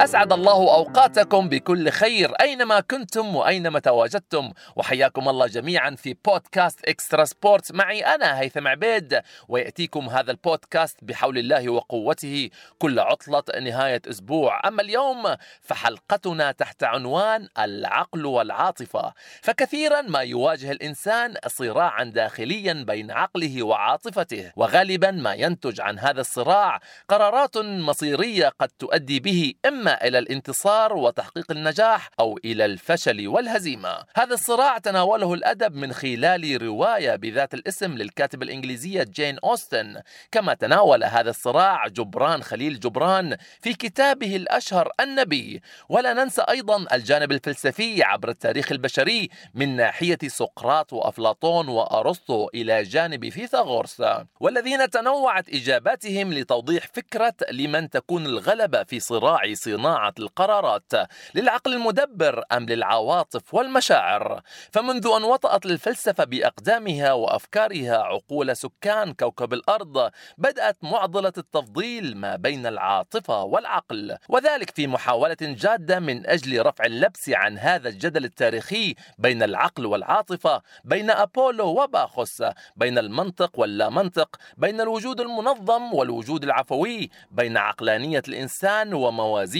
أسعد الله أوقاتكم بكل خير أينما كنتم وأينما تواجدتم. وحياكم الله جميعا في بودكاست إكسترا سبورت معي أنا هيثم عبيد ويأتيكم هذا البودكاست بحول الله وقوته كل عطلة نهاية أسبوع. أما اليوم فحلقتنا تحت عنوان العقل والعاطفة. فكثيرا ما يواجه الإنسان صراعا داخليا بين عقله وعاطفته وغالبا ما ينتج عن هذا الصراع قرارات مصيرية قد تؤدي به إما إلى الانتصار وتحقيق النجاح أو إلى الفشل والهزيمة. هذا الصراع تناوله الأدب من خلال رواية بذات الاسم للكاتب الإنجليزية جين أوستن. كما تناول هذا الصراع جبران خليل جبران في كتابه الأشهر النبي. ولا ننسى أيضا الجانب الفلسفي عبر التاريخ البشري من ناحية سقراط وأفلاطون وأرسطو إلى جانب فيثاغورس. والذين تنوعت إجاباتهم لتوضيح فكرة لمن تكون الغلبة في صراع صناعة القرارات للعقل المدبر أم للعواطف والمشاعر؟ فمنذ أن وطأت الفلسفة بأقدامها وأفكارها عقول سكان كوكب الأرض بدأت معضلة التفضيل ما بين العاطفة والعقل وذلك في محاولة جادة من أجل رفع اللبس عن هذا الجدل التاريخي بين العقل والعاطفة بين أبولو وباخوس بين المنطق واللا منطق بين الوجود المنظم والوجود العفوي بين عقلانية الإنسان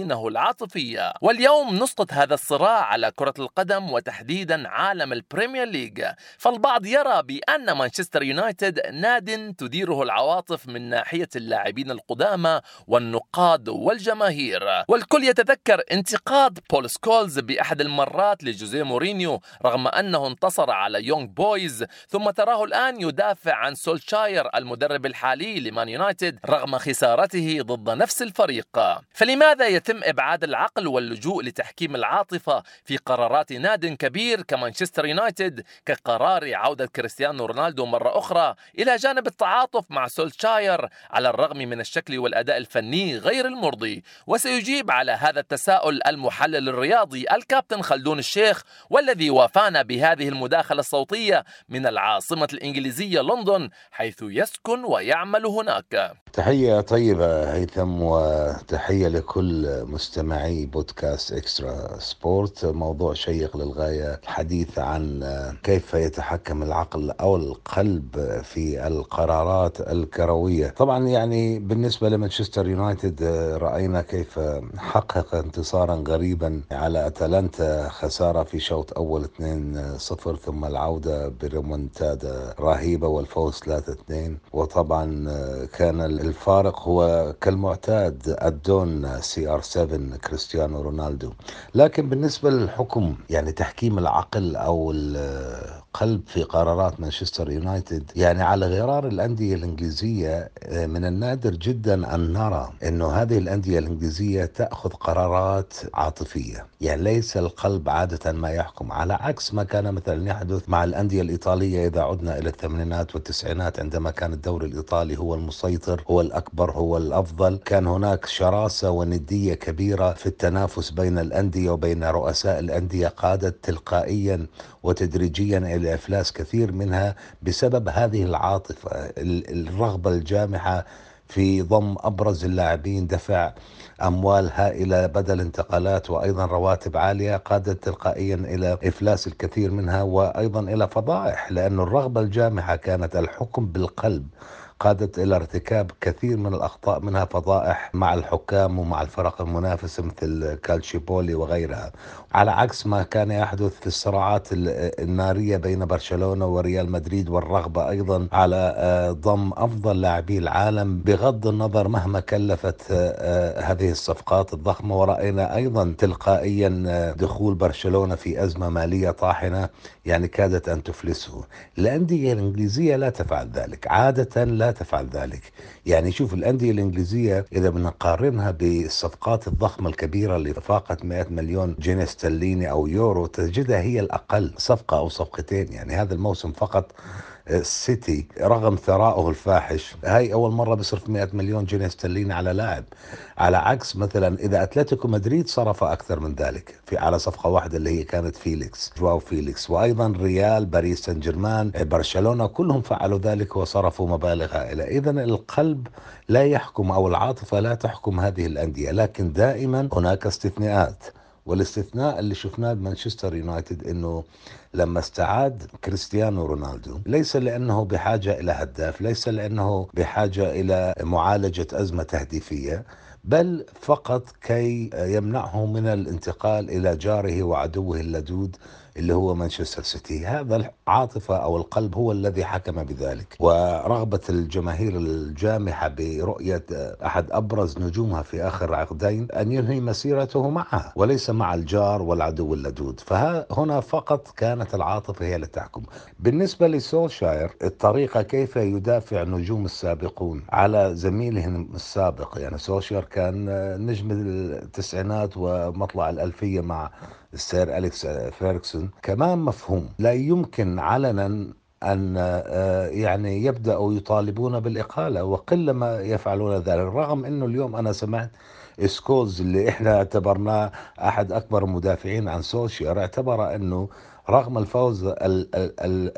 وموازينه العاطفية. واليوم نسقط هذا الصراع على كرة القدم وتحديدا عالم ال Premier League. فالبعض يرى بأن مانشستر يونايتد ناد تديره العواطف من ناحية اللاعبين القدامى والنقاد والجماهير. والكل يتذكر انتقاد بول سكولز بأحد المرات لجوزيه مورينيو رغم أنه انتصر على يونغ بويز. ثم تراه الآن يدافع عن سولشاير المدرب الحالي لمان يونايتد رغم خسارته ضد نفس الفريق. فلماذا يتم إبعاد العقل واللجوء لتحكيم العاطفة في قرارات ناد كبير كمانشستر يونايتد كقرار عودة كريستيانو رونالدو مرة أخرى إلى جانب التعاطف مع سولشاير على الرغم من الشكل والأداء الفني غير المرضي. وسيجيب على هذا التساؤل المحلل الرياضي الكابتن خلدون الشيخ والذي وافانا بهذه المداخلة الصوتية من العاصمة الإنجليزية لندن حيث يسكن ويعمل هناك. تحية طيبة هيثم وتحية لكل مستمعي بودكاست Extra Sport. موضوع شيق للغاية الحديث عن كيف يتحكم العقل أو القلب في القرارات الكروية. طبعا يعني بالنسبة لمانشستر يونايتد رأينا كيف حقق انتصارا غريبا على أتلانتا خسارة في شوط أول 2-0 ثم العودة بريمونتادا رهيبة والفوز 3-2 وطبعا كان الفارق هو كالمعتاد الدون CR 7 كريستيانو رونالدو. لكن بالنسبة للحكم يعني تحكيم العقل أو القلب في قرارات مانشستر يونايتد. يعني على غرار الأندية الإنجليزية من النادر جدا أن نرى إنه هذه الأندية الإنجليزية تأخذ قرارات عاطفية، يعني ليس القلب عادة ما يحكم على عكس ما كان مثلا يحدث مع الأندية الإيطالية إذا عدنا إلى الثمانينات والتسعينات عندما كان الدوري الإيطالي هو المسيطر هو الأكبر هو الأفضل، كان هناك شراسة وندية كبيرة في التنافس بين الأندية وبين رؤساء الأندية قادت تلقائيا وتدريجيا إلى افلاس كثير منها بسبب هذه العاطفة الرغبة الجامحة في ضم أبرز اللاعبين دفع أموال هائلة بدل انتقالات وأيضا رواتب عالية قادت تلقائيا إلى إفلاس الكثير منها وأيضا إلى فضائح لأن الرغبة الجامحة كانت الحكم بالقلب. قادت إلى ارتكاب كثير من الأخطاء منها فضائح مع الحكام ومع الفرق المنافسه مثل كالتشيوبولي وغيرها. على عكس ما كان يحدث في الصراعات النارية بين برشلونة وريال مدريد والرغبة أيضا على ضم أفضل لاعبي العالم بغض النظر مهما كلفت هذه الصفقات الضخمة. ورأينا أيضا تلقائيا دخول برشلونة في أزمة مالية طاحنة يعني كادت أن تفلسه. الأندية الإنجليزية لا تفعل ذلك. عادة لا تفعل ذلك. يعني شوف الأندية الإنجليزية إذا بنقارنها بالصفقات الضخمة الكبيرة اللي فاقت 100 مليون جنيه استرليني أو يورو تجدها هي الأقل صفقة أو صفقتين. يعني هذا الموسم فقط السيتي رغم ثرائه الفاحش هاي أول مرة بيصرف 100 مليون جنيه استرليني على لاعب. على عكس مثلا إذا أتلتيكو مدريد صرف أكثر من ذلك في على صفقة واحدة اللي هي كانت فيليكس جواو فيليكس وأيضا ريال باريس سان جيرمان برشلونة كلهم فعلوا ذلك وصرفوا مبالغ هائلة. اذا القلب لا يحكم أو العاطفة لا تحكم هذه الأندية لكن دائما هناك استثناءات. والاستثناء اللي شفناه بمانشستر يونايتد إنه لما استعاد كريستيانو رونالدو ليس لأنه بحاجة إلى هداف، ليس لأنه بحاجة إلى معالجة أزمة تهديفية، بل فقط كي يمنعه من الانتقال إلى جاره وعدوه اللدود اللي هو مانشستر سيتي. هذا العاطفة أو القلب هو الذي حكم بذلك. ورغبة الجماهير الجامحة برؤية أحد أبرز نجومها في آخر عقدين أن ينهي مسيرته معها وليس مع الجار والعدو اللدود. فهنا فقط كانت العاطفة هي اللي تحكم. بالنسبة لسولشاير الطريقة كيف يدافع النجوم السابقون على زميلهم السابق. يعني سولشاير كان نجم التسعينات ومطلع الألفية مع السير أليكس فيرغسون كمان مفهوم. لا يمكن علنا أن آه، يعني يبدأوا يطالبون بالإقالة وقل ما يفعلون ذلك. رغم أنه اليوم أنا سمعت سكولز اللي إحنا اعتبرناه أحد أكبر المدافعين عن سولشاير اعتبر إنه رغم الفوز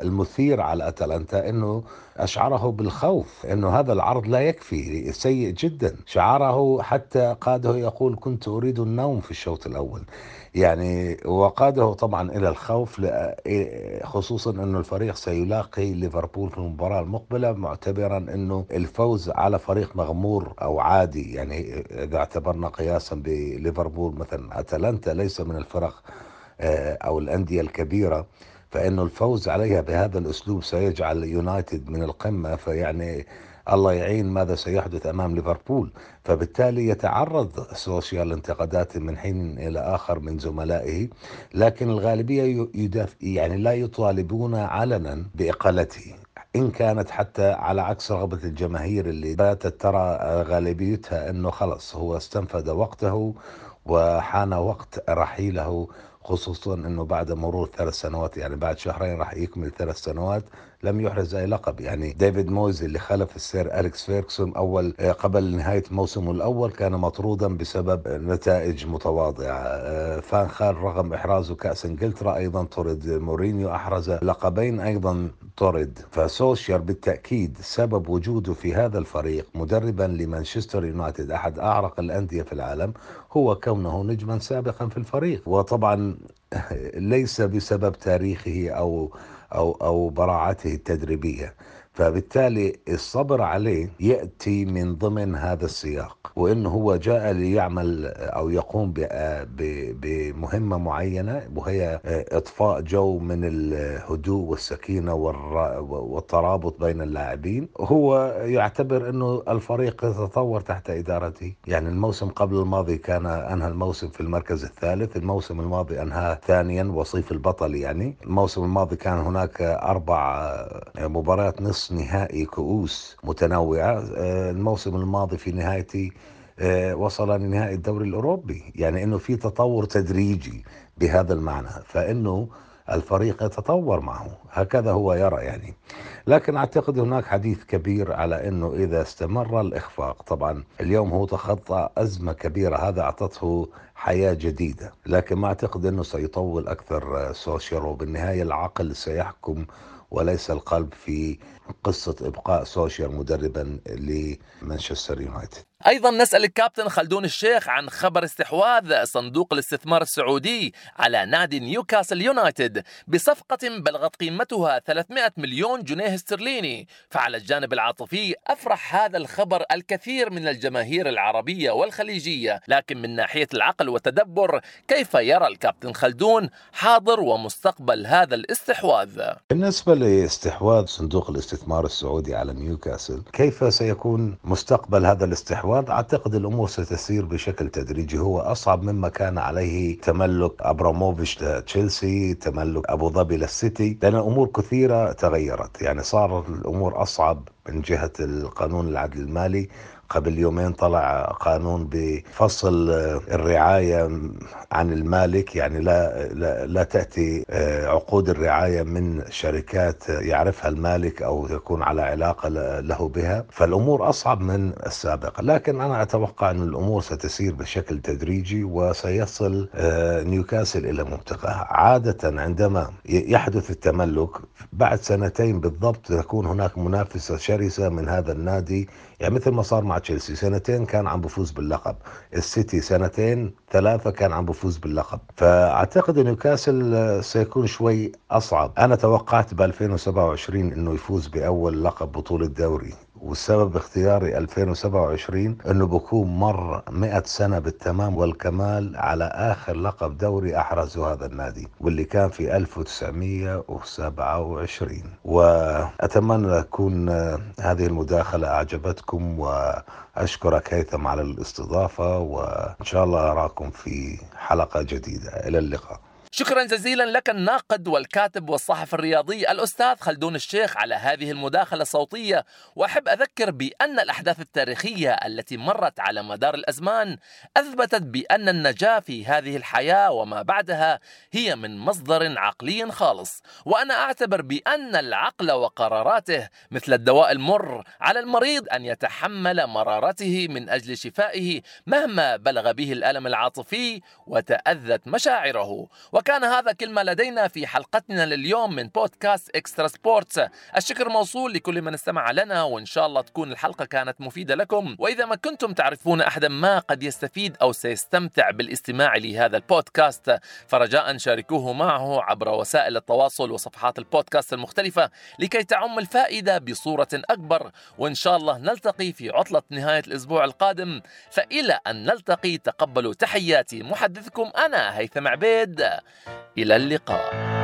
المثير على أتلانتا إنه أشعره بالخوف إنه هذا العرض لا يكفي سيء جدا. شعره حتى قاده يقول كنت أريد النوم في الشوط الأول. يعني وقاده طبعا إلى الخوف خصوصا إنه الفريق سيلاقي ليفربول في المباراة المقبلة معتبرا إنه الفوز على فريق مغمور أو عادي. يعني إذا اعتبرنا قياسا بليفربول مثلا أتلانتا ليس من الفرق آه، أو الأندية الكبيرة. فإنه الفوز عليها بهذا الأسلوب سيجعل يونايتد من القمة. فيعني الله يعين ماذا سيحدث أمام ليفربول. فبالتالي يتعرض سوشيال انتقادات من حين إلى آخر من زملائه لكن الغالبية يدافع يعني لا يطالبون علنا بإقالته. إن كانت حتى على عكس رغبة الجماهير اللي باتت ترى غالبيتها أنه خلص هو استنفذ وقته وحان وقت رحيله خصوصا إنه بعد مرور ثلاث سنوات يعني بعد شهرين راح يكمل ثلاث سنوات. لم يحرز أي لقب. يعني ديفيد مويز اللي خلف السير أليكس فيرغسون أول آه، قبل نهاية موسمه الأول كان مطرودا بسبب نتائج متواضعة. آه، فان خال رغم إحرازه كأس إنجلترا أيضا طرد مورينيو أحرز لقبين أيضا طرد. فسولشاير بالتأكيد سبب وجوده في هذا الفريق مدربا لمانشستر يونايتد أحد أعرق الأندية في العالم هو كونه نجما سابقا في الفريق. وطبعا ليس بسبب تاريخه أو أو أو براعته التدريبية. فبالتالي الصبر عليه يأتي من ضمن هذا السياق وإنه هو جاء ليعمل أو يقوم بمهمة معينة وهي إطفاء جو من الهدوء والسكينة والترابط بين اللاعبين. هو يعتبر إنه الفريق يتطور تحت إدارته. يعني الموسم قبل الماضي كان أنهى الموسم في المركز الثالث الموسم الماضي انهى ثانيا وصيف البطل يعني. الموسم الماضي كان هناك أربع مباريات نصف نصف نهائي كؤوس متنوعة آه، الموسم الماضي في نهايته آه، وصل لنهائي الدوري الأوروبي. يعني أنه في تطور تدريجي بهذا المعنى فإنه الفريق يتطور معه. هكذا هو يرى يعني. لكن أعتقد هناك حديث كبير على أنه إذا استمر الإخفاق طبعا اليوم هو تخطى أزمة كبيرة هذا أعطته حياة جديدة. لكن ما أعتقد أنه سيطول أكثر آه، سوشيال وبالنهاية العقل سيحكم وليس القلب في قصة إبقاء سولشاير مدربا لمانشستر يونايتد. أيضا نسأل الكابتن خلدون الشيخ عن خبر استحواذ صندوق الاستثمار السعودي على نادي نيوكاسل يونايتد بصفقة بلغت قيمتها 300 مليون جنيه استرليني. فعلى الجانب العاطفي أفرح هذا الخبر الكثير من الجماهير العربية والخليجية. لكن من ناحية العقل والتدبر كيف يرى الكابتن خلدون حاضر ومستقبل هذا الاستحواذ؟ بالنسبة لاستحواذ صندوق الاستثمار السعودي على نيوكاسل كيف سيكون مستقبل هذا الاستحواذ؟ أعتقد الأمور ستسير بشكل تدريجي. هو أصعب مما كان عليه تملك أبراموفيتش لتشيلسي تملك أبو ظبي للسيتي لأن الأمور كثيرة تغيرت. يعني صار الأمور أصعب من جهة القانون العدل المالي. قبل يومين طلع قانون بفصل الرعاية عن المالك يعني لا, لا, لا تأتي آه، عقود الرعاية من شركات يعرفها المالك أو يكون على علاقة له بها. فالأمور أصعب من السابق. لكن أنا أتوقع أن الأمور ستسير بشكل تدريجي وسيصل آه، نيوكاسل إلى منطقة. عادة عندما يحدث التملك بعد سنتين بالضبط تكون هناك منافسة شرسة من هذا النادي. يعني مثل ما صار مع تشيلسي سنتين كان عم بفوز باللقب. السيتي سنتين ثلاثة كان عم بفوز باللقب. فأعتقد نيوكاسل سيكون شوي أصعب. أنا توقعت ب 2027 أنه يفوز بأول لقب بطولة دوري. والسبب اختياري 2027 إنه بكون مر 100 سنة بالتمام والكمال على آخر لقب دوري احرزه هذا النادي واللي كان في 1927 وأتمنى تكون هذه المداخلة أعجبتكم وأشكرك هيثم على الاستضافة وإن شاء الله أراكم في حلقة جديدة. إلى اللقاء. شكرا جزيلا لك الناقد والكاتب والصحفي الرياضي الأستاذ خلدون الشيخ على هذه المداخلة الصوتية. وأحب أذكر بأن الأحداث التاريخية التي مرت على مدار الأزمان أثبتت بأن النجاة في هذه الحياة وما بعدها هي من مصدر عقلي خالص. وأنا أعتبر بأن العقل وقراراته مثل الدواء المر على المريض أن يتحمل مرارته من أجل شفائه مهما بلغ به الألم العاطفي وتأذت مشاعره. وكان هذا كلمة لدينا في حلقتنا لليوم من بودكاست إكسترا سبورتس. الشكر موصول لكل من استمع لنا وإن شاء الله تكون الحلقة كانت مفيدة لكم. وإذا ما كنتم تعرفون أحدا ما قد يستفيد أو سيستمتع بالاستماع لهذا البودكاست فرجاء شاركوه معه عبر وسائل التواصل وصفحات البودكاست المختلفة لكي تعم الفائدة بصورة أكبر. وإن شاء الله نلتقي في عطلة نهاية الأسبوع القادم. فإلى أن نلتقي تقبلوا تحياتي. محدثكم أنا هيثم عبيد. إلى اللقاء.